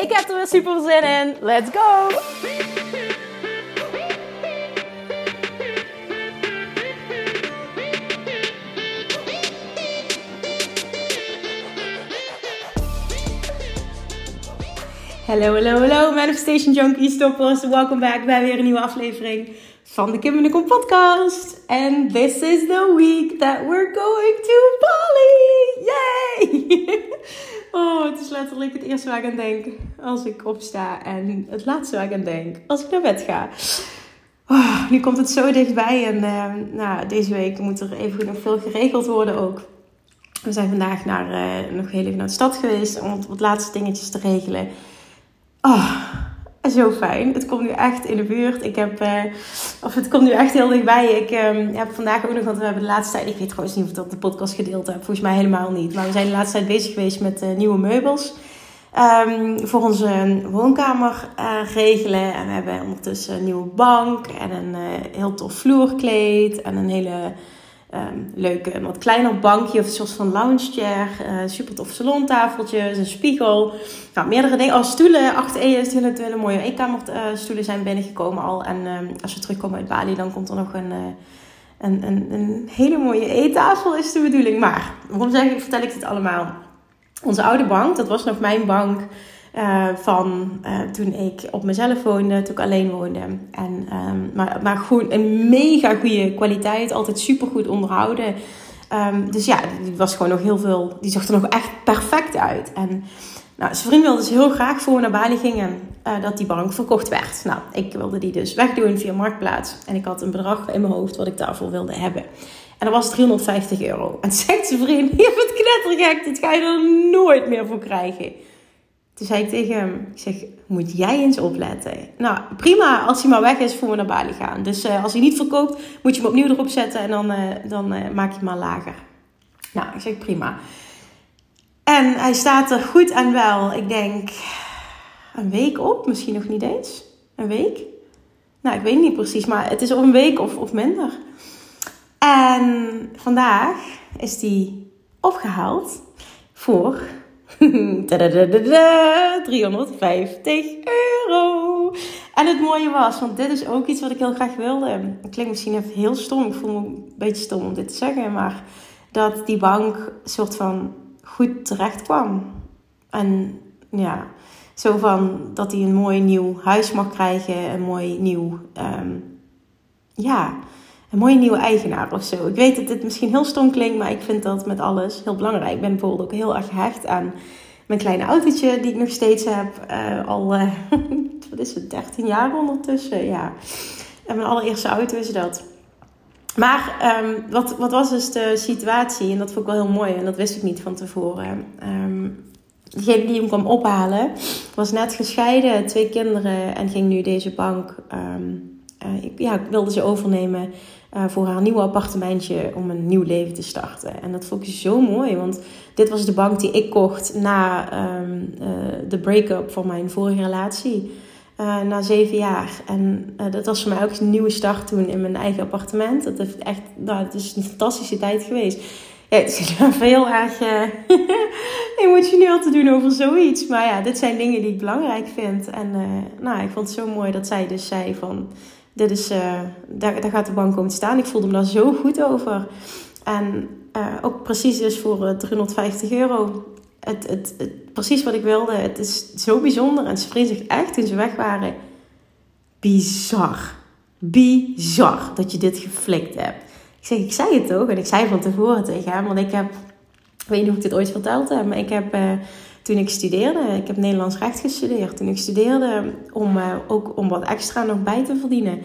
Ik heb er weer super zin in. Let's go! Hallo, hallo, hallo, Manifestation Junkies, toppers. Welkom back bij weer een nieuwe aflevering van de Kim en de podcast. And this is the week that we're going to Bali. Het is letterlijk het eerste waar ik aan denk als ik opsta. En het laatste waar ik aan denk als ik naar bed ga. Oh, nu komt het zo dichtbij. En uh, nou, deze week moet er even nog veel geregeld worden ook. We zijn vandaag naar, uh, nog heel even naar de stad geweest om wat laatste dingetjes te regelen. Oh, zo fijn. Het komt nu echt in de buurt. Ik heb, uh, of het komt nu echt heel dichtbij. Ik uh, heb vandaag ook nog, want we hebben de laatste tijd, ik weet trouwens niet of ik dat de podcast gedeeld heb. Volgens mij helemaal niet. Maar we zijn de laatste tijd bezig geweest met uh, nieuwe meubels. Um, voor onze woonkamer uh, regelen. En we hebben ondertussen een nieuwe bank en een heel tof vloerkleed en een hele Um, leuke, een wat kleiner bankje of een soort van lounge chair. Uh, super tof salontafeltjes, een spiegel. Nou, meerdere dingen. Als oh, stoelen, achter E is hele, mooie eetkamerstoelen zijn binnengekomen al. En uh, als we terugkomen uit Bali, dan komt er nog een, uh, een, een, een, hele mooie eettafel, is de bedoeling. Maar, waarom zeg ik, vertel ik dit allemaal? Onze oude bank, dat was nog mijn bank. Uh, van uh, toen ik op mezelf woonde, toen ik alleen woonde. En, um, maar, maar gewoon een mega goede kwaliteit, altijd super goed onderhouden. Um, dus ja, die was gewoon nog heel veel, die zag er nog echt perfect uit. En nou, zijn vriend wilde dus heel graag voor we naar Bali gingen uh, dat die bank verkocht werd. Nou, ik wilde die dus wegdoen via Marktplaats. En ik had een bedrag in mijn hoofd wat ik daarvoor wilde hebben. En dat was 350 euro. En zegt zijn vriend, je bent knettergek, dit ga je er nooit meer voor krijgen. Toen zei ik tegen hem, ik zeg, moet jij eens opletten. Nou, prima als hij maar weg is voor we naar Bali gaan. Dus uh, als hij niet verkoopt, moet je hem opnieuw erop zetten en dan, uh, dan uh, maak je hem maar lager. Nou, ik zeg prima. En hij staat er goed en wel, ik denk, een week op, misschien nog niet eens. Een week? Nou, ik weet niet precies, maar het is een week of, of minder. En vandaag is die opgehaald voor 350 euro. En het mooie was, want dit is ook iets wat ik heel graag wilde. Het klinkt misschien even heel stom. Ik voel me een beetje stom om dit te zeggen. Maar dat die bank soort van goed terecht kwam. En ja, zo van dat hij een mooi nieuw huis mag krijgen. Een mooi nieuw, um, ja, een mooie nieuwe eigenaar of zo. Ik weet dat dit misschien heel stom klinkt, maar ik vind dat met alles heel belangrijk. Ik ben bijvoorbeeld ook heel erg gehecht aan mijn kleine autootje die ik nog steeds heb. Uh, al, uh, wat is het, 13 jaar ondertussen. Ja. En mijn allereerste auto is dat. Maar um, wat, wat was dus de situatie? En dat vond ik wel heel mooi en dat wist ik niet van tevoren. Um, degene die hem kwam ophalen was net gescheiden, twee kinderen en ging nu deze bank. Um, uh, ik, ja, ik wilde ze overnemen uh, voor haar nieuwe appartementje om een nieuw leven te starten. En dat vond ik zo mooi, want dit was de bank die ik kocht na um, uh, de break-up van mijn vorige relatie. Uh, na zeven jaar. En dat was voor mij ook een nieuwe start toen in mijn eigen appartement. Dat heeft echt, nou, het is een fantastische tijd geweest. Ja, het is heel erg emotioneel te doen over zoiets. Maar ja, dit zijn dingen die ik belangrijk vind. En nou, ik vond het zo mooi dat zij dus zei van dit is, uh, daar, daar gaat de bank komen staan. Ik voelde me daar zo goed over. En uh, ook precies dus voor 350 euro. Het, het, het, precies wat ik wilde. Het is zo bijzonder. En ze vriend zegt echt toen ze weg waren... Bizar. Bizar dat je dit geflikt hebt. Ik zeg, ik zei het toch? En ik zei van tevoren tegen hem. Want ik heb... Ik weet niet of ik dit ooit verteld heb. Maar ik heb... toen ik studeerde, ik heb Nederlands recht gestudeerd. Toen ik studeerde, om uh, ook om wat extra nog bij te verdienen,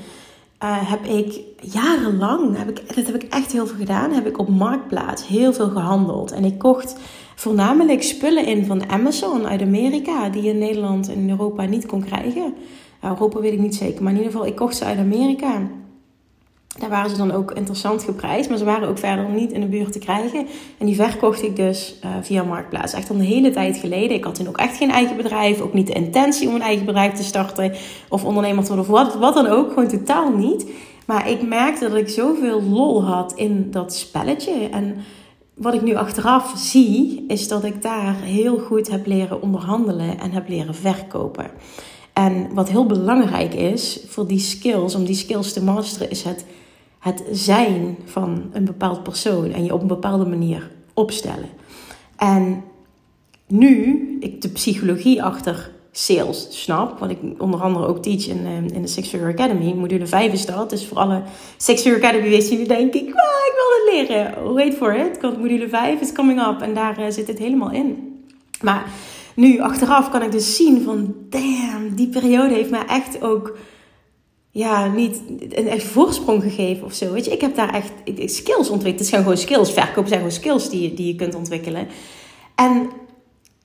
uh, heb ik jarenlang, heb ik, dat heb ik echt heel veel gedaan, heb ik op Marktplaats heel veel gehandeld. En ik kocht voornamelijk spullen in van Amazon uit Amerika, die je in Nederland en Europa niet kon krijgen. Europa weet ik niet zeker, maar in ieder geval, ik kocht ze uit Amerika. Daar waren ze dan ook interessant geprijsd, maar ze waren ook verder niet in de buurt te krijgen. En die verkocht ik dus uh, via Marktplaats. Echt al een hele tijd geleden. Ik had toen ook echt geen eigen bedrijf, ook niet de intentie om een eigen bedrijf te starten of ondernemer te worden of wat dan ook. Gewoon totaal niet. Maar ik merkte dat ik zoveel lol had in dat spelletje. En wat ik nu achteraf zie, is dat ik daar heel goed heb leren onderhandelen en heb leren verkopen. En wat heel belangrijk is voor die skills, om die skills te masteren, is het het zijn van een bepaald persoon en je op een bepaalde manier opstellen. En nu ik de psychologie achter sales snap, wat ik onder andere ook teach in, ehm, in de Six Figure Academy, module 5 is dat. Dus voor alle Six Figure Academy wist die denk ik, ik wil het leren. Wait for it, module 5 is coming up en daar uh, zit het helemaal in. Maar nu achteraf kan ik dus zien van, damn, die periode heeft mij echt ook ja, niet een echt voorsprong gegeven of zo. Weet je, ik heb daar echt skills ontwikkeld. Het zijn gewoon skills. Verkopen zijn gewoon skills die, die je kunt ontwikkelen. En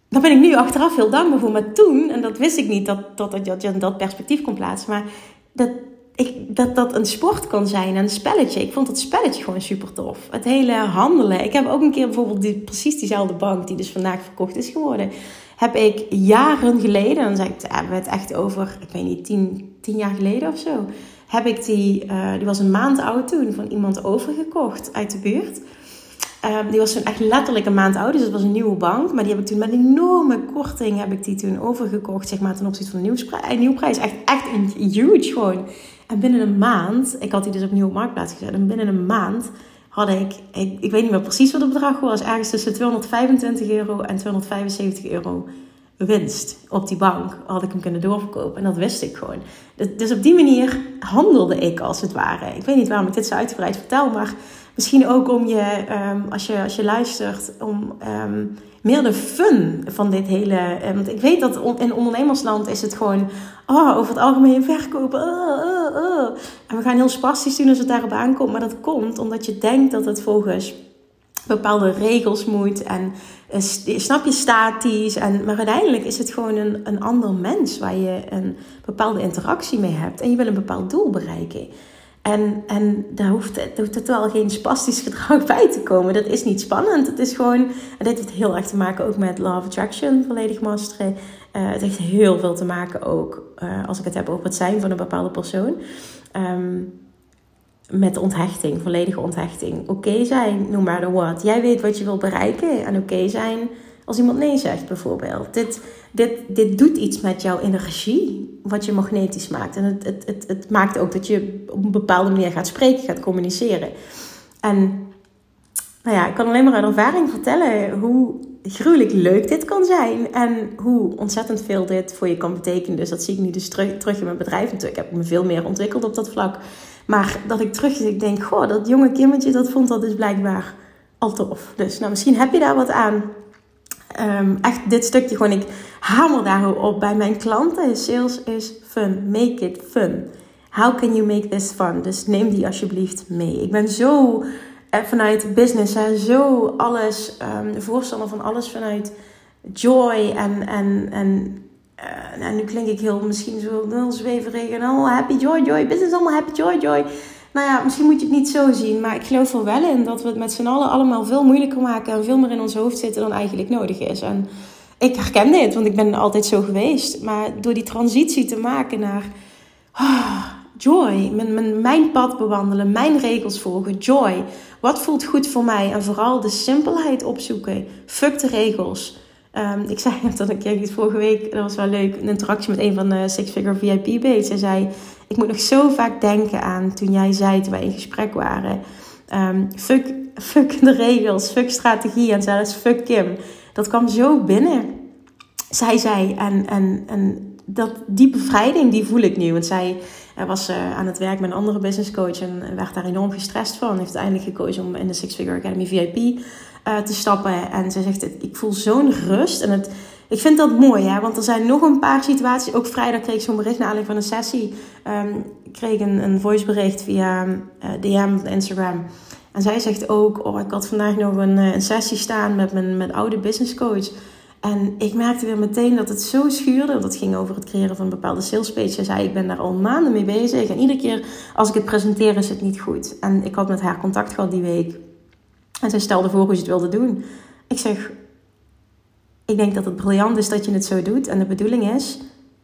daar ben ik nu achteraf heel dankbaar voor. Maar toen, en dat wist ik niet, dat, dat, dat, dat je dat perspectief kon plaatsen. Maar dat, ik, dat dat een sport kan zijn en een spelletje. Ik vond het spelletje gewoon super tof. Het hele handelen. Ik heb ook een keer bijvoorbeeld die, precies diezelfde bank, die dus vandaag verkocht is geworden heb ik jaren geleden, dan zei ik, hebben we het echt over, ik weet niet, tien, tien jaar geleden of zo, heb ik die, uh, die was een maand oud toen, van iemand overgekocht uit de buurt. Um, die was toen echt letterlijk een maand oud, dus het was een nieuwe bank. Maar die heb ik toen met een enorme korting heb ik die toen overgekocht, zeg maar, ten opzichte van de nieuwsprijs. Nieuwprijs echt, echt huge gewoon. En binnen een maand, ik had die dus op nieuwe marktplaats gezet, en binnen een maand had ik, ik, ik weet niet meer precies wat het bedrag was, ergens tussen 225 euro en 275 euro winst op die bank had ik hem kunnen doorverkopen. En dat wist ik gewoon. Dus, dus op die manier handelde ik als het ware. Ik weet niet waarom ik dit zo uitgebreid vertel, maar misschien ook om je, ehm, als, je als je luistert, om ehm, meer de fun van dit hele. Eh, want ik weet dat in ondernemersland is het gewoon oh, over het algemeen verkopen. Oh, oh, oh. En we gaan heel spastisch doen als het daarop aankomt. Maar dat komt omdat je denkt dat het volgens bepaalde regels moet. En uh, snap je statisch. En, maar uiteindelijk is het gewoon een, een ander mens waar je een bepaalde interactie mee hebt. En je wil een bepaald doel bereiken. En, en daar hoeft, hoeft wel geen spastisch gedrag bij te komen. Dat is niet spannend. Het is gewoon, en dit heeft heel erg te maken ook met of Attraction, volledig masteren. Uh, het heeft heel veel te maken ook, uh, als ik het heb over het zijn van een bepaalde persoon. Um, met onthechting, volledige onthechting. Oké okay zijn, no matter what. Jij weet wat je wil bereiken. En oké zijn als iemand nee zegt, bijvoorbeeld. Dit, dit, doet iets met jouw energie, wat je magnetisch maakt. En het, het, het, het maakt ook dat je op een bepaalde manier gaat spreken, gaat communiceren. En nou ja, ik kan alleen maar uit ervaring vertellen hoe gruwelijk leuk dit kan zijn. En hoe ontzettend veel dit voor je kan betekenen. Dus dat zie ik nu dus terug, terug in mijn bedrijf. Natuurlijk heb ik me veel meer ontwikkeld op dat vlak. Maar dat ik terug ik denk, goh, dat jonge Kimmetje, dat vond dat dus blijkbaar al tof. Dus nou, misschien heb je daar wat aan. Um, echt dit stukje gewoon, ik hamer daarop bij mijn klanten. Sales is fun. Make it fun. How can you make this fun? Dus neem die alsjeblieft mee. Ik ben zo uh, vanuit business, hè, zo alles, um, de voorstander van alles vanuit joy en, en, en uh, nou, nu klink ik heel misschien zo heel zweverig en oh, happy joy joy, business allemaal happy joy joy. Nou ja, misschien moet je het niet zo zien, maar ik geloof er wel in dat we het met z'n allen allemaal veel moeilijker maken en veel meer in ons hoofd zitten dan eigenlijk nodig is. En ik herken dit, want ik ben altijd zo geweest. Maar door die transitie te maken naar oh, joy, mijn, mijn, mijn pad bewandelen, mijn regels volgen, joy. Wat voelt goed voor mij? En vooral de simpelheid opzoeken. Fuck de regels. Um, ik zei dat keer vorige week, dat was wel leuk, een interactie met een van de Six Figure VIP Bates. Zij zei, ik moet nog zo vaak denken aan toen jij zei, toen wij in gesprek waren. Um, fuck, fuck de regels, fuck strategie en zelfs fuck Kim. Dat kwam zo binnen. Zij zei, en, en, en dat, die bevrijding die voel ik nu. Want zij was uh, aan het werk met een andere business coach en werd daar enorm gestrest van. Heeft uiteindelijk gekozen om in de Six Figure Academy VIP uh, te stappen. En ze zegt, ik voel zo'n rust. En het, ik vind dat mooi, hè? want er zijn nog een paar situaties. Ook vrijdag kreeg ik zo'n bericht naar aanleiding van een sessie. Um, ik kreeg een, een voicebericht via uh, DM van Instagram. En zij zegt ook, oh, ik had vandaag nog een, eh, een sessie staan met mijn, mijn oude business coach. En ik merkte weer meteen dat het zo schuurde. Dat ging over het creëren van een bepaalde salespage. Zij zei, ik ben daar al maanden mee bezig. En iedere keer als ik het presenteer is het niet goed. En ik had met haar contact gehad die week. En zij stelde voor hoe ze het wilde doen. Ik zeg, ik denk dat het briljant is dat je het zo doet. En de bedoeling is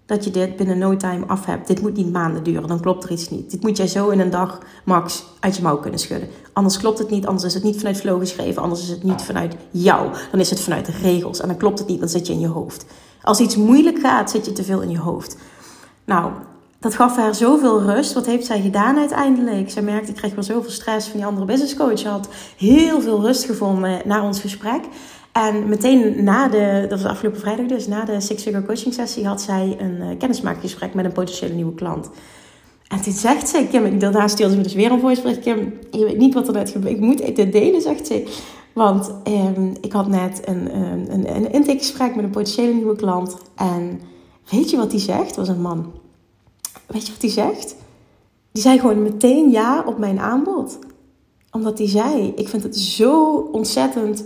dat je dit binnen no time af hebt. Dit moet niet maanden duren, dan klopt er iets niet. Dit moet jij zo in een dag max uit je mouw kunnen schudden. Anders klopt het niet, anders is het niet vanuit flow geschreven, anders is het niet vanuit jou. Dan is het vanuit de regels en dan klopt het niet, dan zit je in je hoofd. Als iets moeilijk gaat, zit je te veel in je hoofd. Nou, dat gaf haar zoveel rust. Wat heeft zij gedaan uiteindelijk? Zij merkte, ik kreeg wel zoveel stress van die andere business coach. Ze had heel veel rust gevonden na ons gesprek. En meteen na de, dat was afgelopen vrijdag dus, na de Six Figure Coaching Sessie had zij een uh, kennismakingsgesprek met een potentiële nieuwe klant. En toen zegt ze, Kim, daarna stuurde ze me dus weer een voicebericht. Kim, je weet niet wat er net gebeurt. Ik moet dit delen, zegt ze. Want ehm, ik had net een, een, een, een intakegesprek met een potentiële nieuwe klant. En weet je wat die zegt? Het was een man. Weet je wat die zegt? Die zei gewoon meteen ja op mijn aanbod. Omdat die zei, ik vind het zo ontzettend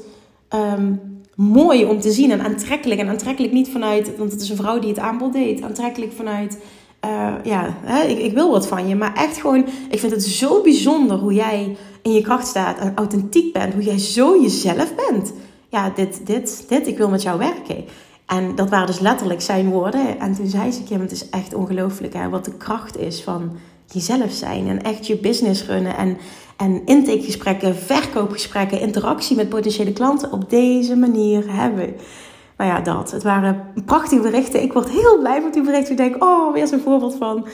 Ehm, mooi om te zien en aantrekkelijk. En aantrekkelijk niet vanuit, want het is een vrouw die het aanbod deed. Aantrekkelijk vanuit, uh, ja, hè, ik, ik, wil wat van je. Maar echt gewoon, ik vind het zo bijzonder hoe jij in je kracht staat en authentiek bent. Hoe jij zo jezelf bent. Ja, dit, dit, dit, ik wil met jou werken. En dat waren dus letterlijk zijn woorden. En toen zei ze, Kim, het is echt ongelooflijk wat de kracht is van jezelf zijn. En echt je business runnen. En, en intakegesprekken, verkoopgesprekken, interactie met potentiële klanten op deze manier hebben. Nou ja, dat. Het waren prachtige berichten. Ik word heel blij met die berichten. Ik denk, oh, weer zo'n voorbeeld van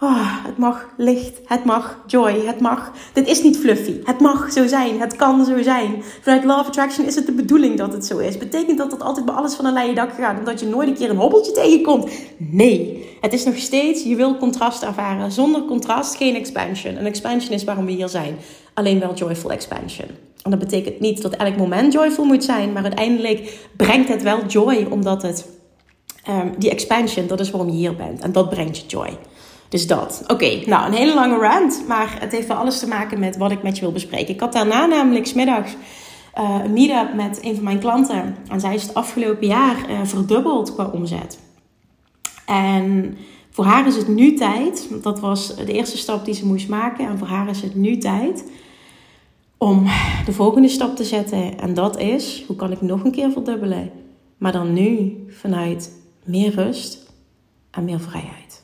Oh, het mag licht, het mag joy, het mag. Dit is niet fluffy. Het mag zo zijn, het kan zo zijn. Vanuit of Attraction is het de bedoeling dat het zo is. Betekent dat dat altijd bij alles van een leien dak gaat en dat je nooit een keer een hobbeltje tegenkomt? Nee. Het is nog steeds, je wil contrast ervaren. Zonder contrast geen expansion. Een expansion is waarom we hier zijn. Alleen wel joyful expansion. En dat betekent niet dat elk moment joyful moet zijn, maar uiteindelijk brengt het wel joy, omdat het, um, die expansion, dat is waarom je hier bent. En dat brengt je joy. Dus dat. Oké, nou een hele lange rant. Maar het heeft wel alles te maken met wat ik met je wil bespreken. Ik had daarna namelijk smiddags uh, een meet-up met een van mijn klanten. En zij is het afgelopen jaar uh, verdubbeld qua omzet. En voor haar is het nu tijd. Dat was de eerste stap die ze moest maken. En voor haar is het nu tijd om de volgende stap te zetten. En dat is, hoe kan ik nog een keer verdubbelen? Maar dan nu vanuit meer rust en meer vrijheid.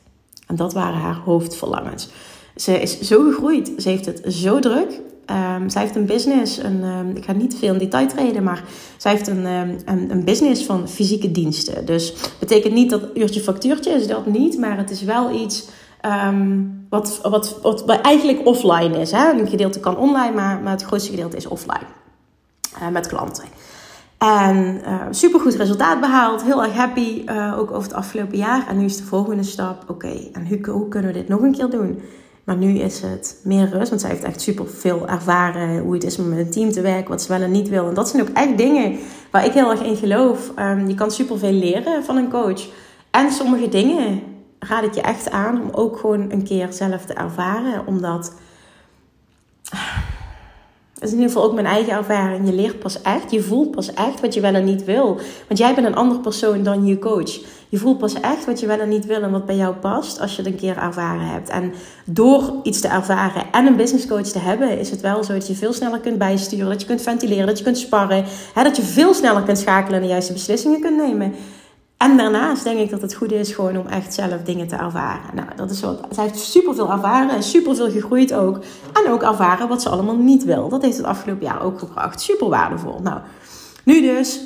En dat waren haar hoofdverlangens. Ze is zo gegroeid. Ze heeft het zo druk. Um, zij heeft een business. Een, um, ik ga niet veel in detail treden, maar zij heeft een, um, een, een, business van fysieke diensten. Dus betekent niet dat uurtje factuurtje is dat niet, maar het is wel iets wat, wat, wat, eigenlijk offline is. Hè? Een gedeelte kan online, maar, maar het grootste gedeelte is offline uh, met klanten. En uh, eh, super goed resultaat behaald. Heel erg happy. Uh, ook over het afgelopen jaar. En nu is de volgende stap. Oké, en hoe, kunnen we dit nog een keer doen? Maar nu is het meer rust. Want zij heeft echt super veel ervaren. Hoe het is om met een team te werken. Wat ze wel en niet wil. En dat zijn ook echt dingen waar ik heel erg in geloof. Um, je kan super veel leren van een coach. En sommige dingen raad ik je echt aan. Om ook gewoon een keer zelf te ervaren. Omdat dat is in ieder geval ook mijn eigen ervaring. Je leert pas echt, je voelt pas echt wat je wel en niet wil. Want jij bent een andere persoon dan je coach. Je voelt pas echt wat je wel en niet wil en wat bij jou past als je het een keer ervaren hebt. En door iets te ervaren en een business coach te hebben, is het wel zo dat je veel sneller kunt bijsturen, dat je kunt ventileren, dat je kunt sparren, hè, dat je veel sneller kunt schakelen en de juiste beslissingen kunt nemen. En daarnaast denk ik dat het goed is gewoon om echt zelf dingen te ervaren. Nou, dat is wat. Zij heeft superveel ervaren en superveel gegroeid ook. En ook ervaren wat ze allemaal niet wil. Dat heeft het afgelopen jaar ook gebracht. Super waardevol. Nou, nu dus.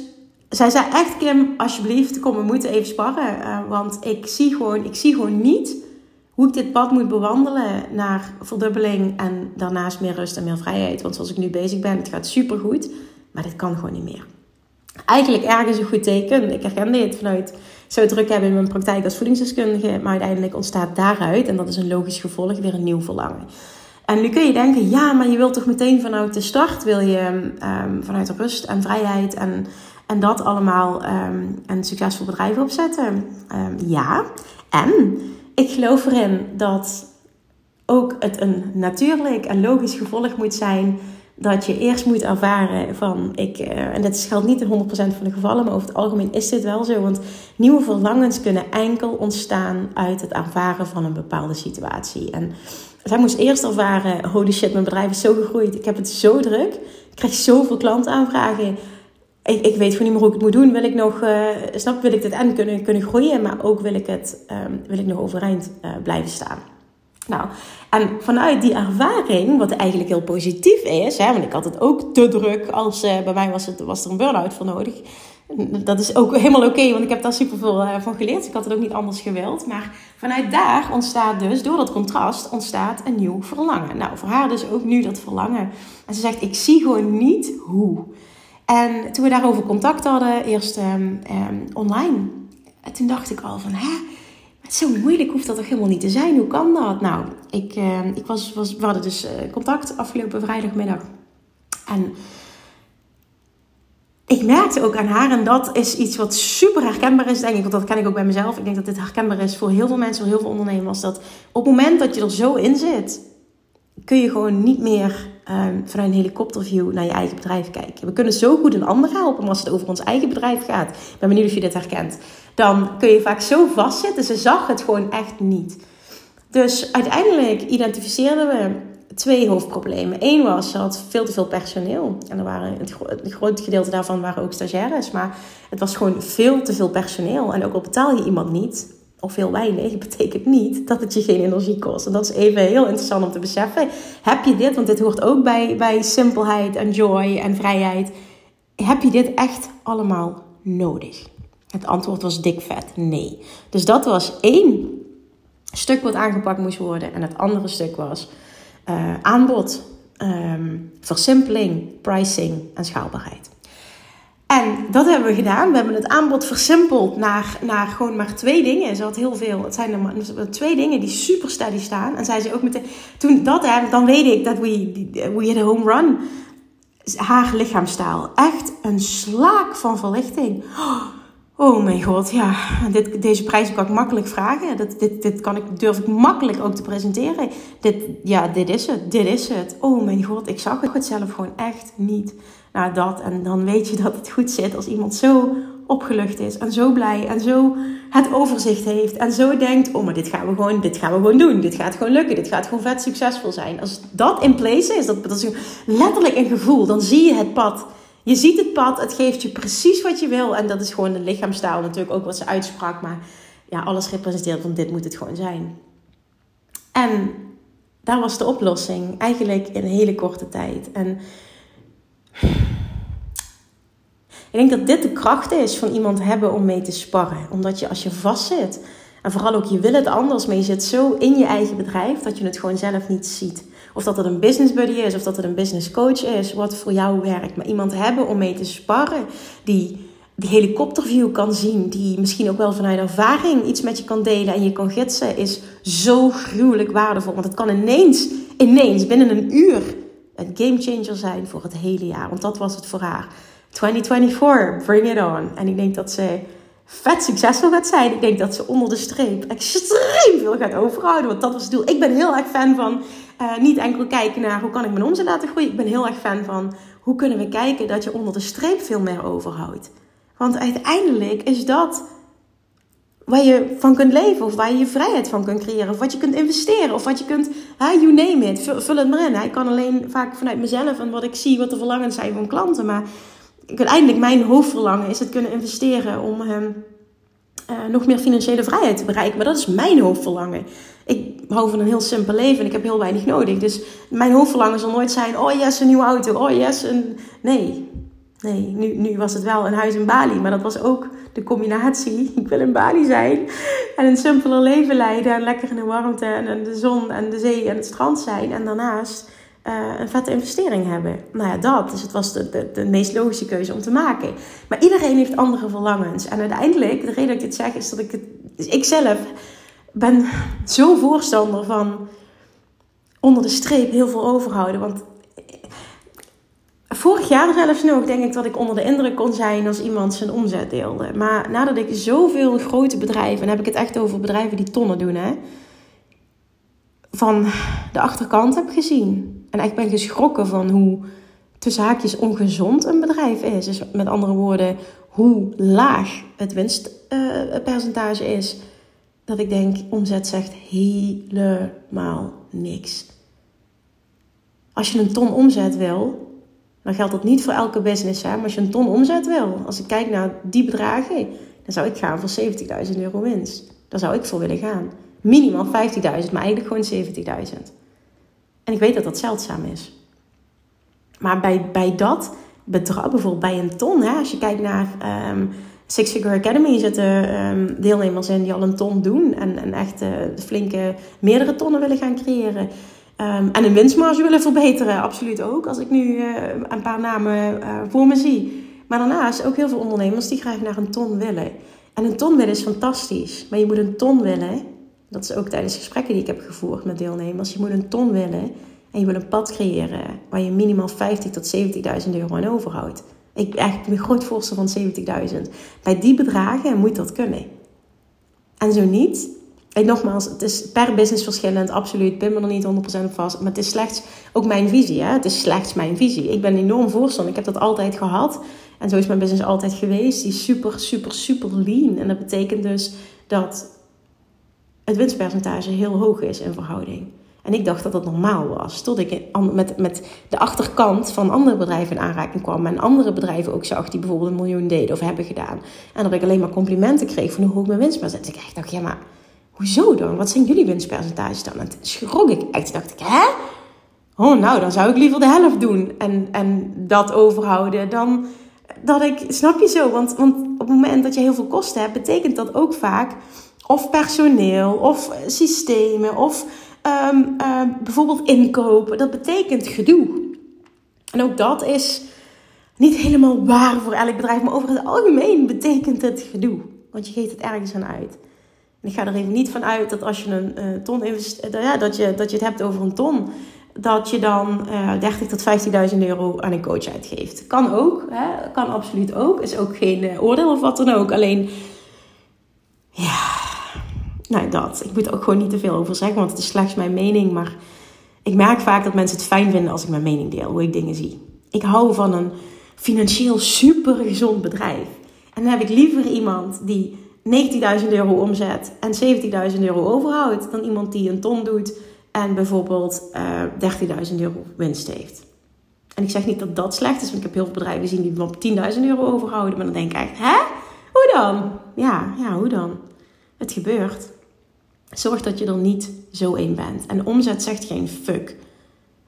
Zij zei echt, Kim, alsjeblieft, kom, we moeten even sparren. Uh, want ik zie, gewoon, ik zie gewoon niet hoe ik dit pad moet bewandelen naar verdubbeling en daarnaast meer rust en meer vrijheid. Want zoals ik nu bezig ben, het gaat supergoed, maar dit kan gewoon niet meer eigenlijk ergens een goed teken. Ik herken dit vanuit zo druk hebben in mijn praktijk als voedingsdeskundige. Maar uiteindelijk ontstaat daaruit, en dat is een logisch gevolg, weer een nieuw verlangen. En nu kun je denken, ja, maar je wilt toch meteen vanuit de start, wil je um, vanuit rust en vrijheid en, en dat allemaal um, een succesvol bedrijf opzetten. Um, ja, en ik geloof erin dat ook het een natuurlijk en logisch gevolg moet zijn dat je eerst moet ervaren van ik, uh, en dat geldt niet in 100% van de gevallen, maar over het algemeen is dit wel zo. Want nieuwe verlangens kunnen enkel ontstaan uit het ervaren van een bepaalde situatie. En zij moest eerst ervaren: holy shit, mijn bedrijf is zo gegroeid. Ik heb het zo druk. Ik krijg zoveel klantaanvragen. Ik, ik weet gewoon niet meer hoe ik het moet doen. Wil ik nog, uh, snap, wil ik dit en kunnen, kunnen groeien, maar ook wil ik, het, um, wil ik nog overeind uh, blijven staan. Nou, en vanuit die ervaring, wat eigenlijk heel positief is, hè, want ik had het ook te druk als uh, bij mij was, het, was er een burn-out voor nodig. Dat is ook helemaal oké, want ik heb daar superveel uh, van geleerd. Ik had het ook niet anders gewild. Maar vanuit daar ontstaat dus, door dat contrast, ontstaat een nieuw verlangen. Nou, voor haar dus ook nu dat verlangen. En ze zegt, ik zie gewoon niet hoe. En toen we daarover contact hadden, eerst um, um, online. En toen dacht ik al van, hè? Zo moeilijk, hoeft dat toch helemaal niet te zijn? Hoe kan dat? Nou, ik, uh, ik was, was, we hadden dus uh, contact afgelopen vrijdagmiddag. En ik merkte ook aan haar, en dat is iets wat super herkenbaar is, denk ik, want dat ken ik ook bij mezelf. Ik denk dat dit herkenbaar is voor heel veel mensen, voor heel veel ondernemers. Dat op het moment dat je er zo in zit, kun je gewoon niet meer um, vanuit een helikopterview naar je eigen bedrijf kijken. We kunnen zo goed een ander helpen, maar als het over ons eigen bedrijf gaat, ik ben benieuwd of je dit herkent, dan kun je vaak zo vastzitten. Ze zag het gewoon echt niet. Dus uiteindelijk identificeerden we twee hoofdproblemen. Eén was, ze had veel te veel personeel. En er waren, het, het groot gedeelte daarvan waren ook stagiaires. Maar het was gewoon veel te veel personeel. En ook al betaal je iemand niet, of heel weinig, betekent niet dat het je geen energie kost. En dat is even heel interessant om te beseffen. Heb je dit, want dit hoort ook bij, bij simpelheid en joy en vrijheid. Heb je dit echt allemaal nodig? Het antwoord was dik vet, nee. Dus dat was één stuk wat aangepakt moest worden. En het andere stuk was uh, aanbod, um, versimpeling, pricing en schaalbaarheid. En dat hebben we gedaan. We hebben het aanbod versimpeld naar, naar gewoon maar twee dingen. Ze had heel veel. Het zijn er twee dingen die super steady staan. En zei ze ook meteen, toen dat hè, dan weet ik dat we, we home run. Haar lichaamstaal. Echt een slaak van verlichting. Oh mijn god, ja, dit, deze prijs kan ik makkelijk vragen. Dat, dit, dit kan ik, durf ik makkelijk ook te presenteren. Dit, ja, dit is het, dit is het. Oh mijn god, ik zag het zelf gewoon echt niet naar dat. En dan weet je dat het goed zit als iemand zo opgelucht is en zo blij en zo het overzicht heeft en zo denkt, oh maar dit gaan we gewoon, dit gaan we gewoon doen, dit gaat gewoon lukken, dit gaat gewoon vet succesvol zijn. Als dat in place is, dat, dat is letterlijk een gevoel, dan zie je het pad. Je ziet het pad, het geeft je precies wat je wil en dat is gewoon de lichaamstaal natuurlijk ook wat ze uitsprak, maar ja, alles representeert van dit moet het gewoon zijn. En daar was de oplossing eigenlijk in een hele korte tijd. En ik denk dat dit de kracht is van iemand hebben om mee te sparren. Omdat je als je vastzit, en vooral ook je wil het anders, maar je zit zo in je eigen bedrijf dat je het gewoon zelf niet ziet. Of dat het een business buddy is, of dat het een business coach is, wat voor jou werkt. Maar iemand hebben om mee te sparren, die die helikopterview kan zien, die misschien ook wel vanuit ervaring iets met je kan delen en je kan gidsen, is zo gruwelijk waardevol. Want het kan ineens, ineens, binnen een uur, een game changer zijn voor het hele jaar. Want dat was het voor haar. 2024, bring it on. En ik denk dat ze vet succesvol gaat zijn. Ik denk dat ze onder de streep extreem veel gaat overhouden. Want dat was het doel. Ik ben heel erg fan van uh, niet enkel kijken naar hoe kan ik mijn omzet laten groeien. Ik ben heel erg fan van hoe kunnen we kijken dat je onder de streep veel meer overhoudt. Want uiteindelijk is dat waar je van kunt leven of waar je je vrijheid van kunt creëren of wat je kunt investeren of wat je kunt, hè, you name it, vul, het maar in. Ik kan alleen vaak vanuit mezelf en wat ik zie, wat de verlangens zijn van klanten, maar uiteindelijk mijn hoofdverlangen is het kunnen investeren om uh, nog meer financiële vrijheid te bereiken. Maar dat is mijn hoofdverlangen. Ik hou van een heel simpel leven en ik heb heel weinig nodig. Dus mijn hoofdverlangen zal nooit zijn, oh yes, een nieuwe auto, oh yes, een... Nee, nee, nu, nu was het wel een huis in Bali, maar dat was ook de combinatie. Ik wil in Bali zijn en een simpeler leven leiden en lekker in de warmte en de zon en de zee en het strand zijn. En daarnaast uh, een vette investering hebben. Nou ja, dat. Dus het was de, de, de meest logische keuze om te maken. Maar iedereen heeft andere verlangens. En uiteindelijk, de reden dat ik dit zeg, is dat ik het... Dus ik zelf ben zo voorstander van onder de streep heel veel overhouden. Want vorig jaar zelfs nog denk ik dat ik onder de indruk kon zijn als iemand zijn omzet deelde. Maar nadat ik zoveel grote bedrijven, en heb ik het echt over bedrijven die tonnen doen, hè, van de achterkant heb gezien. En ik ben geschrokken van hoe tussen haakjes ongezond een bedrijf is. Dus met andere woorden, hoe laag het winstpercentage is. Dat ik denk, omzet zegt helemaal niks. Als je een ton omzet wil, dan geldt dat niet voor elke business. Hè? Maar als je een ton omzet wil, als ik kijk naar die bedragen, dan zou ik gaan voor 70.000 euro winst. Daar zou ik voor willen gaan. Minimaal 50.000, maar eigenlijk gewoon 70.000. En ik weet dat dat zeldzaam is. Maar bij, bij dat bedrag, bijvoorbeeld bij een ton, hè, als je kijkt naar um, Six Figure Academy, zitten um, deelnemers in die al een ton doen en, en echt uh, flinke meerdere tonnen willen gaan creëren. Um, en een winstmarge willen verbeteren, absoluut ook. Als ik nu uh, een paar namen uh, voor me zie. Maar daarnaast ook heel veel ondernemers die graag naar een ton willen. En een ton willen is fantastisch. Maar je moet een ton willen. Dat is ook tijdens gesprekken die ik heb gevoerd met deelnemers. Je moet een ton willen. En je wil een pad creëren waar je minimaal 50 tot 70.000 euro aan overhoudt. Ik echt een groot voorstel van 70.000. Bij die bedragen moet dat kunnen. En zo niet. En nogmaals, het is per business verschillend, absoluut. Pin me er niet 100% op vast. Maar het is slechts ook mijn visie. Hè? Het is slechts mijn visie. Ik ben enorm voorstander. Ik heb dat altijd gehad. En zo is mijn business altijd geweest. Die is super, super, super lean. En dat betekent dus dat het winstpercentage heel hoog is in verhouding. En ik dacht dat dat normaal was. Tot ik met, met de achterkant van andere bedrijven in aanraking kwam. En andere bedrijven ook zag die bijvoorbeeld een miljoen deden of hebben gedaan. En dat ik alleen maar complimenten kreeg van hoe hoog mijn winstpercentage. Ik dacht, ja maar hoezo dan? Wat zijn jullie winstpercentages dan? En toen schrok ik echt. dacht ik, hè? Oh nou, dan zou ik liever de helft doen. En, en dat overhouden dan dat ik, snap je zo? Want, want op het moment dat je heel veel kosten hebt, betekent dat ook vaak of personeel, of systemen, of ehm, ehm, bijvoorbeeld inkopen. Dat betekent gedoe. En ook dat is niet helemaal waar voor elk bedrijf, maar over het algemeen betekent het gedoe. Want je geeft het ergens aan uit. Ik ga er even niet van uit dat als je een uh, ton investeert, ja, dat, je, dat je het hebt over een ton dat je dan uh, 30 tot 15.000 euro aan een coach uitgeeft. Kan ook, hè? kan absoluut ook. Is ook geen oordeel of wat dan ook. Alleen, ja, nou dat. Ik moet er ook gewoon niet te veel over zeggen, want het is slechts mijn mening. Maar ik merk vaak dat mensen het fijn vinden als ik mijn mening deel, hoe ik dingen zie. Ik hou van een financieel super gezond bedrijf. En dan heb ik liever iemand die 19.000 euro omzet en 70.000 euro overhoudt, dan iemand die een ton doet en bijvoorbeeld uh, eh, 13.000 euro winst heeft. En ik zeg niet dat dat slecht is, want ik heb heel veel bedrijven gezien die op 10.000 euro overhouden. Maar dan denk ik echt, hè? Hoe dan? Ja, ja, hoe dan? Het gebeurt. Zorg dat je er niet zo in bent. En omzet zegt geen fuck.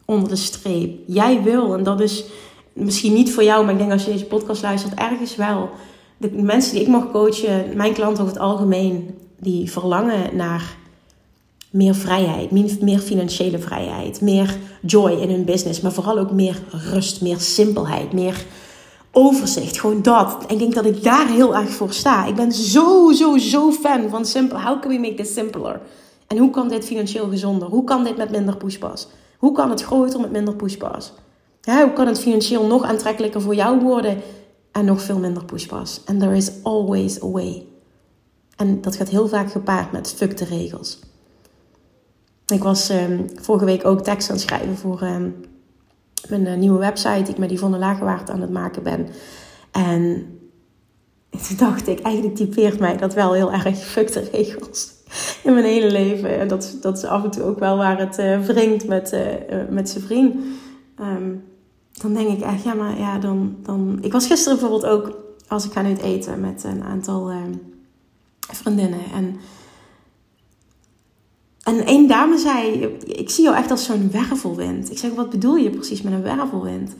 Onder de streep. Jij wil, en dat is misschien niet voor jou, maar ik denk als je deze podcast luistert, ergens wel. De mensen die ik mag coachen, mijn klanten over het algemeen, die verlangen naar meer vrijheid, meer financiële vrijheid, meer joy in hun business, maar vooral ook meer rust, meer simpelheid, meer overzicht. Gewoon dat. En ik denk dat ik daar heel erg voor sta. Ik ben zo, zo, zo fan van simpel. How can we make this simpler? En hoe kan dit financieel gezonder? Hoe kan dit met minder pushpas? Hoe kan het groter met minder pushpas? Hoe kan het financieel nog aantrekkelijker voor jou worden en nog veel minder pushpas? And there is always a way. En dat gaat heel vaak gepaard met fuck de regels. Ik was um, vorige week ook tekst aan het schrijven voor um, mijn uh, nieuwe website, die ik met Yvonne Lagerwaard aan het maken ben. En toen dacht ik, eigenlijk typeert mij dat wel heel erg fuck regels in mijn hele leven. En dat, dat is af en toe ook wel waar het uh, wringt met, uh, met zijn vriend. Um, dan denk ik echt, ja, maar ja, dan, dan... Ik was gisteren bijvoorbeeld ook, als ik ga het eten met een aantal vriendinnen. En en één dame zei, ik zie jou echt als zo'n wervelwind. Ik zeg, wat bedoel je precies met een wervelwind?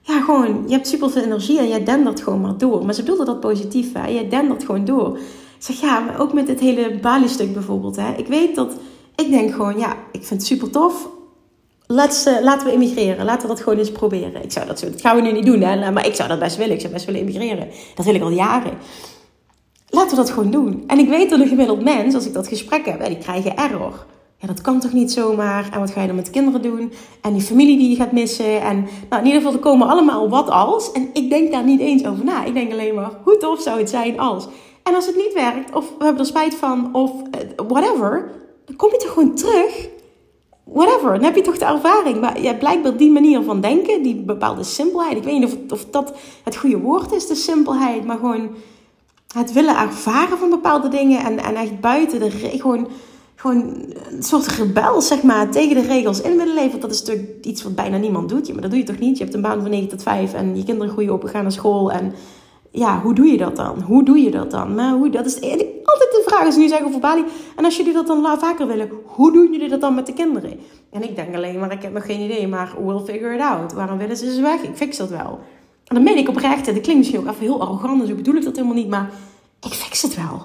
Ja, gewoon, je hebt super veel energie en jij dendert gewoon maar door. Maar ze bedoelde dat positief, hè. Jij dendert gewoon door. Ik zeg, ja, maar ook met dit hele Bali-stuk bijvoorbeeld, hè. Ik weet dat, ik denk gewoon, ja, ik vind het super tof. Laten we immigreren. Laten we dat gewoon eens proberen. Ik zou dat, dat gaan we nu niet doen, hè. Maar ik zou dat best willen. Ik zou best willen immigreren. Dat wil ik al jaren. Laten we dat gewoon doen. En ik weet dat een gemiddeld mens, als ik dat gesprek heb, die krijgen error. Ja, dat kan toch niet zomaar? En wat ga je dan met de kinderen doen? En die familie die je gaat missen. En nou, in ieder geval, er komen allemaal wat als. En ik denk daar niet eens over na. Ik denk alleen maar, hoe tof zou het zijn als? En als het niet werkt, of we hebben er spijt van, of uh, whatever, dan kom je toch gewoon terug. Whatever, dan heb je toch de ervaring. Maar ja, blijkbaar die manier van denken, die bepaalde simpelheid. Ik weet niet of, of dat het goede woord is, de simpelheid. Maar gewoon het willen ervaren van bepaalde dingen. En, en echt buiten de gewoon, gewoon een soort rebel, zeg maar, tegen de regels in willen leven. Dat is natuurlijk iets wat bijna niemand doet. Maar dat doe je toch niet? Je hebt een baan van 9 tot 5 en je kinderen groeien op en gaan naar school. En ja, hoe doe je dat dan? Hoe doe je dat dan? Maar hoe, dat is altijd de vraag als nu zeggen over Bali. En als jullie dat dan vaker willen, hoe doen jullie dat dan met de kinderen? En ik denk alleen maar, ik heb nog geen idee, maar we'll figure it out. Waarom willen ze ze weg? Ik fix dat wel. En dan meen ik oprecht, dat klinkt misschien ook even heel arrogant, dus zo bedoel ik dat helemaal niet, maar ik fix het wel.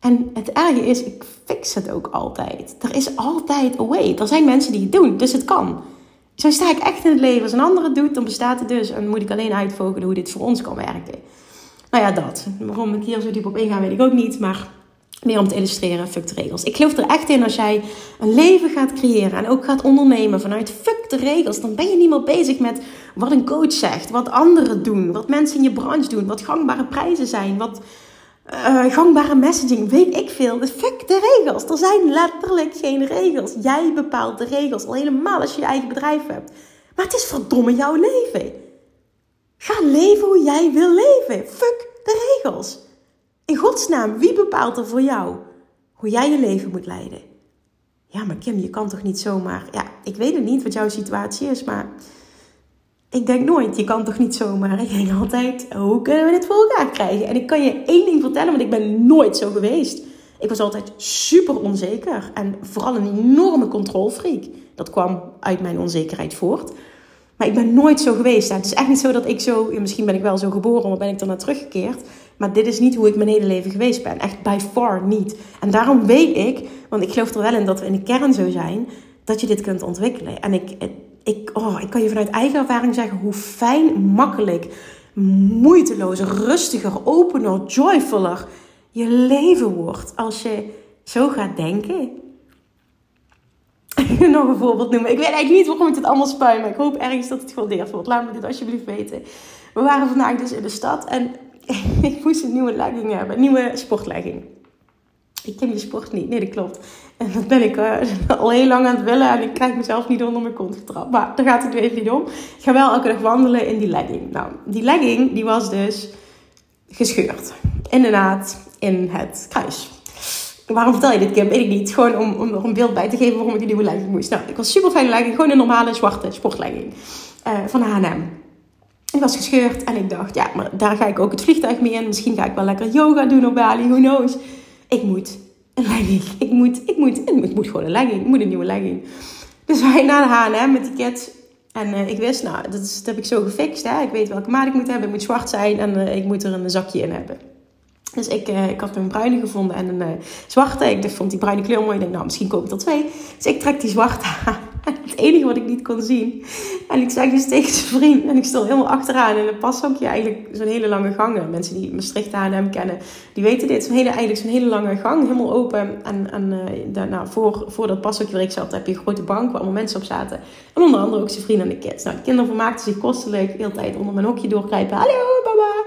En het erge is, ik fix het ook altijd. Er is altijd a way. Er zijn mensen die het doen, dus het kan. Zo sta ik echt in het leven. Als een ander het doet, dan bestaat het dus. En moet ik alleen uitvogelen hoe dit voor ons kan werken. Nou ja, dat. Waarom ik hier zo diep op inga, weet ik ook niet. Maar meer om te illustreren, fuck de regels. Ik geloof er echt in als jij een leven gaat creëren en ook gaat ondernemen vanuit fuck de regels, dan ben je niet meer bezig met wat een coach zegt, wat anderen doen, wat mensen in je branche doen, wat gangbare prijzen zijn, wat uh, gangbare messaging, weet ik veel. Fuck de regels. Er zijn letterlijk geen regels. Jij bepaalt de regels, al helemaal als je je eigen bedrijf hebt. Maar het is verdomme jouw leven. Ga leven hoe jij wil leven. Fuck de regels. In godsnaam, wie bepaalt er voor jou hoe jij je leven moet leiden? Ja, maar Kim, je kan toch niet zomaar. Ja, ik weet het niet wat jouw situatie is, maar ik denk nooit, je kan toch niet zomaar. Ik denk altijd, hoe kunnen we dit voor elkaar krijgen? En ik kan je één ding vertellen, want ik ben nooit zo geweest. Ik was altijd super onzeker en vooral een enorme controlfreak. Dat kwam uit mijn onzekerheid voort. Maar ik ben nooit zo geweest. Het is echt niet zo dat ik zo, misschien ben ik wel zo geboren, maar ben ik naar teruggekeerd. Maar dit is niet hoe ik mijn hele leven geweest ben. Echt by far niet. En daarom weet ik, want ik geloof er wel in dat we in de kern zo zijn, dat je dit kunt ontwikkelen. En ik, ik, oh, ik kan je vanuit eigen ervaring zeggen hoe fijn, makkelijk, moeitelozer, rustiger, opener, joyfuller je leven wordt als je zo gaat denken. Nog een voorbeeld noemen. Ik weet eigenlijk niet waarom ik dit allemaal spuim, maar ik hoop ergens dat het gewaardeerd wordt. Laat me dit alsjeblieft weten. We waren vandaag dus in de stad en ik moest een nieuwe legging hebben, een nieuwe sportlegging. Ik ken die sport niet, nee dat klopt. En dat ben ik uh, al heel lang aan het willen en ik krijg mezelf niet onder mijn kont getrapt. Maar daar gaat het nu even niet om. Ik ga wel elke dag wandelen in die legging. Nou, die legging die was dus gescheurd. Inderdaad, in het kruis. Waarom vertel je dit, Kim? Weet ik niet. Gewoon om, om er een beeld bij te geven waarom ik een nieuwe legging moest. Nou, ik was super fijne legging. Gewoon een normale zwarte sportlegging. Uh, van H&M. Ik was gescheurd en ik dacht, ja, maar daar ga ik ook het vliegtuig mee in. Misschien ga ik wel lekker yoga doen op Bali, who knows. Ik moet een legging. Ik moet, ik moet, ik moet gewoon een legging. Ik moet een nieuwe legging. Dus wij naar de H&M met die kids. En uh, ik wist, nou, dat, heb ik zo gefixt. Hè? Ik weet welke maat ik moet hebben. Het moet zwart zijn en uh, ik moet er een zakje in hebben. Dus ik, uh, ik had een bruine gevonden en een zwarte. Ik vond die bruine kleur mooi. Ik dacht, nou, misschien koop ik er twee. Dus ik trek die zwarte aan. Het enige wat ik niet kon zien. En ik zeg dus tegen zijn vriend. En ik stond helemaal achteraan in een pashokje. Eigenlijk zo'n hele lange gang. Mensen die Maastricht hem kennen, die weten dit. Zo'n hele, eigenlijk zo'n hele lange gang. Helemaal open. En, en uh, voor, voor dat pashokje waar ik zat, heb je een grote bank waar allemaal mensen op zaten. En onder andere ook zijn vrienden en de kids. Nou, de kinderen vermaakten zich kostelijk. De hele tijd onder mijn hokje doorkrijpen. Hallo, baba.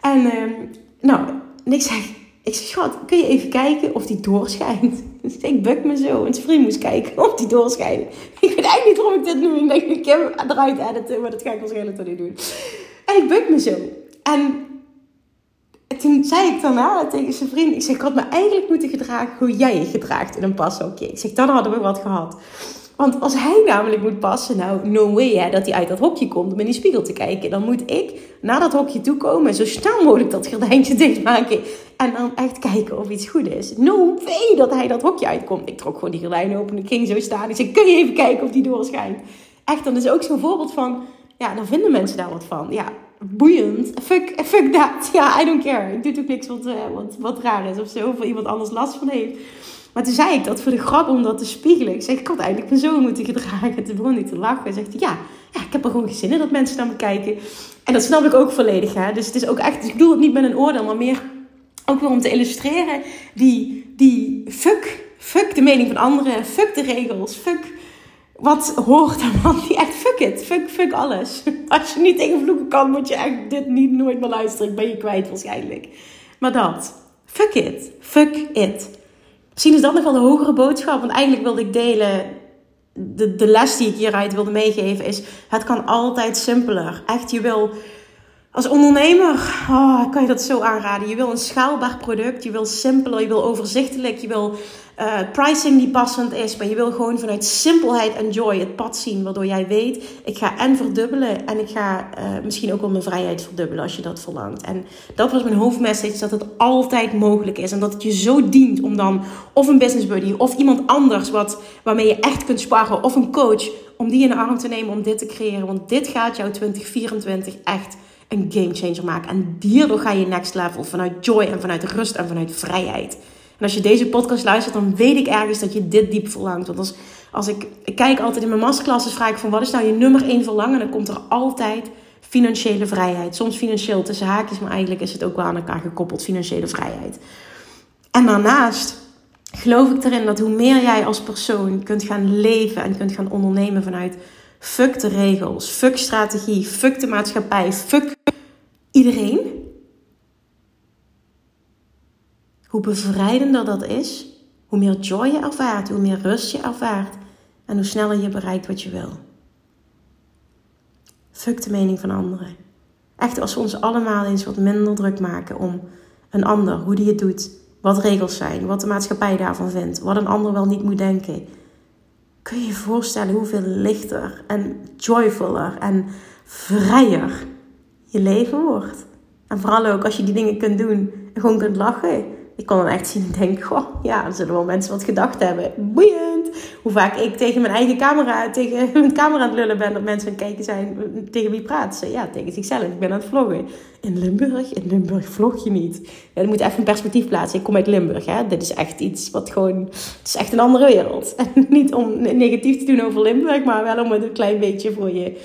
En uh, nou, en ik zeg, ik zeg, schat, kun je even kijken of die doorschijnt? Dus ik buk me zo. En zijn moest kijken of die doorschijnt. Ik weet eigenlijk niet waarom ik dit nu. Ik denk, ik heb eruit editen, maar dat ga ik waarschijnlijk toch niet doen. En ik buk me zo. En toen zei ik daarna tegen zijn vriend, ik zeg, ik had me eigenlijk moeten gedragen hoe jij je gedraagt in een pashokje. Ik zeg, dan hadden we wat gehad. Want als hij namelijk moet passen, nou, no way hè, dat hij uit dat hokje komt om in die spiegel te kijken. Dan moet ik naar dat hokje toe komen en zo snel mogelijk dat gordijntje dichtmaken. En dan echt kijken of iets goed is. No way dat hij dat hokje uitkomt. Ik trok gewoon die gordijn open, ik ging zo staan. Ik zei, kun je even kijken of die doorschijnt? Echt, dan is ook zo'n voorbeeld van, ja, dan vinden mensen daar wat van. Ja, boeiend. Fuck, fuck that. Ja, I don't care. Ik doe ook niks wat, uh, wat, wat raar is of zo. Of iemand anders last van heeft. Maar toen zei ik dat voor de grap om dat te spiegelen. Ik zeg, ik had eigenlijk mijn zoon moeten gedragen. Toen begon hij te lachen. Hij zegt, ja, ja, ik heb er gewoon zin in dat mensen naar me kijken. En dat snap ik ook volledig. Hè? Dus het is ook echt, ik bedoel het niet met een oordeel, maar meer ook weer om te illustreren. Die, die fuck, fuck de mening van anderen. Fuck de regels. Fuck wat hoort en wat niet. Echt fuck it. Fuck, fuck alles. Als je niet tegen vloeken kan, moet je echt dit niet nooit meer luisteren. Ik ben je kwijt waarschijnlijk. Maar dat. Fuck it. Fuck it. Misschien is dat nog wel de hogere boodschap. Want eigenlijk wilde ik delen de, de les die ik hieruit wilde meegeven is: het kan altijd simpeler. Echt, je wil als ondernemer oh, kan je dat zo aanraden. Je wil een schaalbaar product, je wil simpeler, je wil overzichtelijk, je wil uh, pricing die passend is, maar je wil gewoon vanuit simpelheid en joy het pad zien, waardoor jij weet, ik ga en verdubbelen en ik ga uh, misschien ook wel mijn vrijheid verdubbelen als je dat verlangt. En dat was mijn hoofdmessage, dat het altijd mogelijk is en dat het je zo dient om dan of een business buddy of iemand anders wat, waarmee je echt kunt sparen of een coach, om die in de arm te nemen om dit te creëren, want dit gaat jouw 2024 echt een game changer maken. En hierdoor ga je next level vanuit joy en vanuit rust en vanuit vrijheid. En als je deze podcast luistert, dan weet ik ergens dat je dit diep verlangt. Want als, als ik, ik kijk altijd in mijn masterclasses, vraag ik van wat is nou je nummer één verlangen? Dan komt er altijd financiële vrijheid. Soms financieel tussen haakjes, maar eigenlijk is het ook wel aan elkaar gekoppeld, financiële vrijheid. En daarnaast geloof ik erin dat hoe meer jij als persoon kunt gaan leven en kunt gaan ondernemen vanuit fuck de regels, fuck strategie, fuck de maatschappij, fuck iedereen. Hoe bevrijdender dat is, hoe meer joy je ervaart, hoe meer rust je ervaart en hoe sneller je bereikt wat je wil. Fuck de mening van anderen. Echt als we ons allemaal eens wat minder druk maken om een ander, hoe die het doet, wat regels zijn, wat de maatschappij daarvan vindt, wat een ander wel niet moet denken. Kun je je voorstellen hoeveel lichter en joyfuller en vrijer je leven wordt? En vooral ook als je die dingen kunt doen en gewoon kunt lachen ik kon dan echt zien en denken, goh, ja, er zullen wel mensen wat gedacht hebben. Boeiend! Hoe vaak ik tegen mijn eigen camera, tegen mijn camera aan het lullen ben, dat mensen aan het kijken zijn, tegen wie praat ze? Ja, tegen zichzelf. Ik ben aan het vloggen. In Limburg? In Limburg vlog je niet. Ja, moet even een perspectief plaatsen. Ik kom uit Limburg, hè. Dit is echt iets wat gewoon, het is echt een andere wereld. En niet om negatief te doen over Limburg, maar wel om het een klein beetje voor je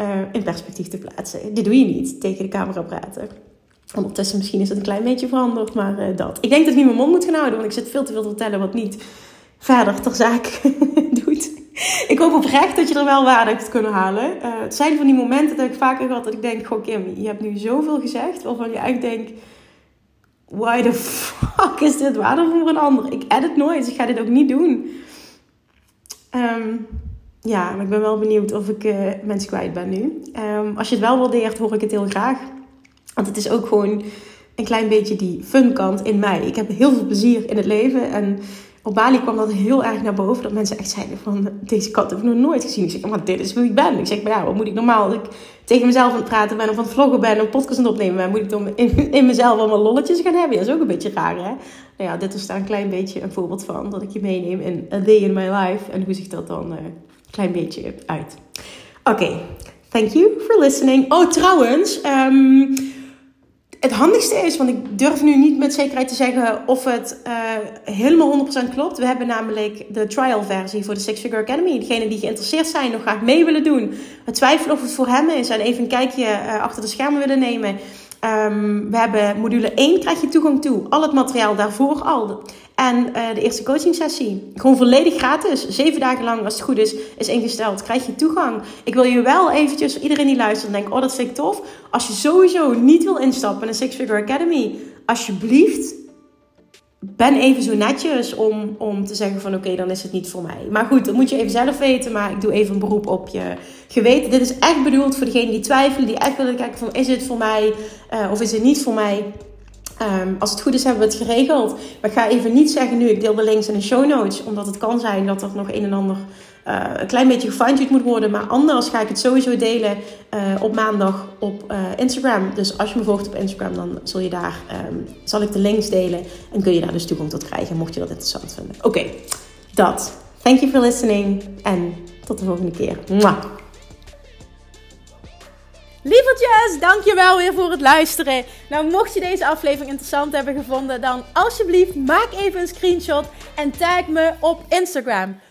uh, in perspectief te plaatsen. Dit doe je niet, tegen de camera praten. Ondertussen misschien is het een klein beetje veranderd, maar uh, dat. Ik denk dat ik niet mijn mond moet gaan houden, want ik zit veel te veel te vertellen wat niet verder ter zaak doet. Ik hoop oprecht dat je er wel waarde uit kunnen halen. Uh, het zijn van die momenten dat ik vaker gehad dat ik denk, goh Kim, je hebt nu zoveel gezegd waarvan je echt denkt, why the fuck is dit waardevol voor een ander? Ik edit nooit, dus ik ga dit ook niet doen. Um, ja, maar ik ben wel benieuwd of ik uh, mensen kwijt ben nu. Um, als je het wel waardeert, hoor ik het heel graag. Want het is ook gewoon een klein beetje die fun kant in mij. Ik heb heel veel plezier in het leven. En op Bali kwam dat heel erg naar boven. Dat mensen echt zeiden van, deze kant heb ik nog nooit gezien. Ik zeg, maar dit is hoe ik ben. Ik zeg, maar ja, wat moet ik normaal? Als ik tegen mezelf aan het praten ben of aan het vloggen ben... of een podcast aan het opnemen ben... moet ik dan in, mezelf allemaal lolletjes gaan hebben? dat is ook een beetje raar, hè? Nou ja, dit is daar een klein beetje een voorbeeld van. Dat ik je meeneem in a day in my life. En hoe ziet dat dan uh, een klein beetje uit. Oké, thank you for listening. Oh, trouwens... Um, het handigste is, want ik durf nu niet met zekerheid te zeggen of het uh, helemaal 100% klopt. We hebben namelijk de trial versie voor de Six Figure Academy. Degenen die geïnteresseerd zijn, nog graag mee willen doen. We twijfelen of het voor hem is en even een kijkje uh, achter de schermen willen nemen. Um, we hebben module 1 krijg je toegang toe. Al het materiaal daarvoor al. En uh, de eerste coaching sessie. Gewoon volledig gratis. Zeven dagen lang, als het goed is, is ingesteld. Krijg je toegang. Ik wil je wel eventjes, iedereen die luistert en denkt, oh dat vind ik tof. Als je sowieso niet wil instappen in een Six Figure Academy. Alsjeblieft, ben even zo netjes om, om te zeggen van oké, dan is het niet voor mij. Maar goed, dat moet je even zelf weten. Maar ik doe even een beroep op je geweten. Dit is echt bedoeld voor degenen die twijfelen. Die echt willen kijken van is het voor mij uh, of is het niet voor mij. Um, als het goed is, hebben we het geregeld. Maar ik ga even niet zeggen nu, ik deel de links in de show notes. Omdat het kan zijn dat er nog een en ander uh, een klein beetje gefine moet worden. Maar anders ga ik het sowieso delen uh, op maandag op uh, Instagram. Dus als je me volgt op Instagram, dan zul je daar, um, zal ik de links delen. En kun je daar dus toegang tot krijgen, mocht je dat interessant vinden. Oké, dat. Thank you for listening. En tot de volgende keer. Mwah. Lievertjes, dankjewel weer voor het luisteren. Nou, mocht je deze aflevering interessant hebben gevonden, dan alsjeblieft maak even een screenshot en tag me op Instagram.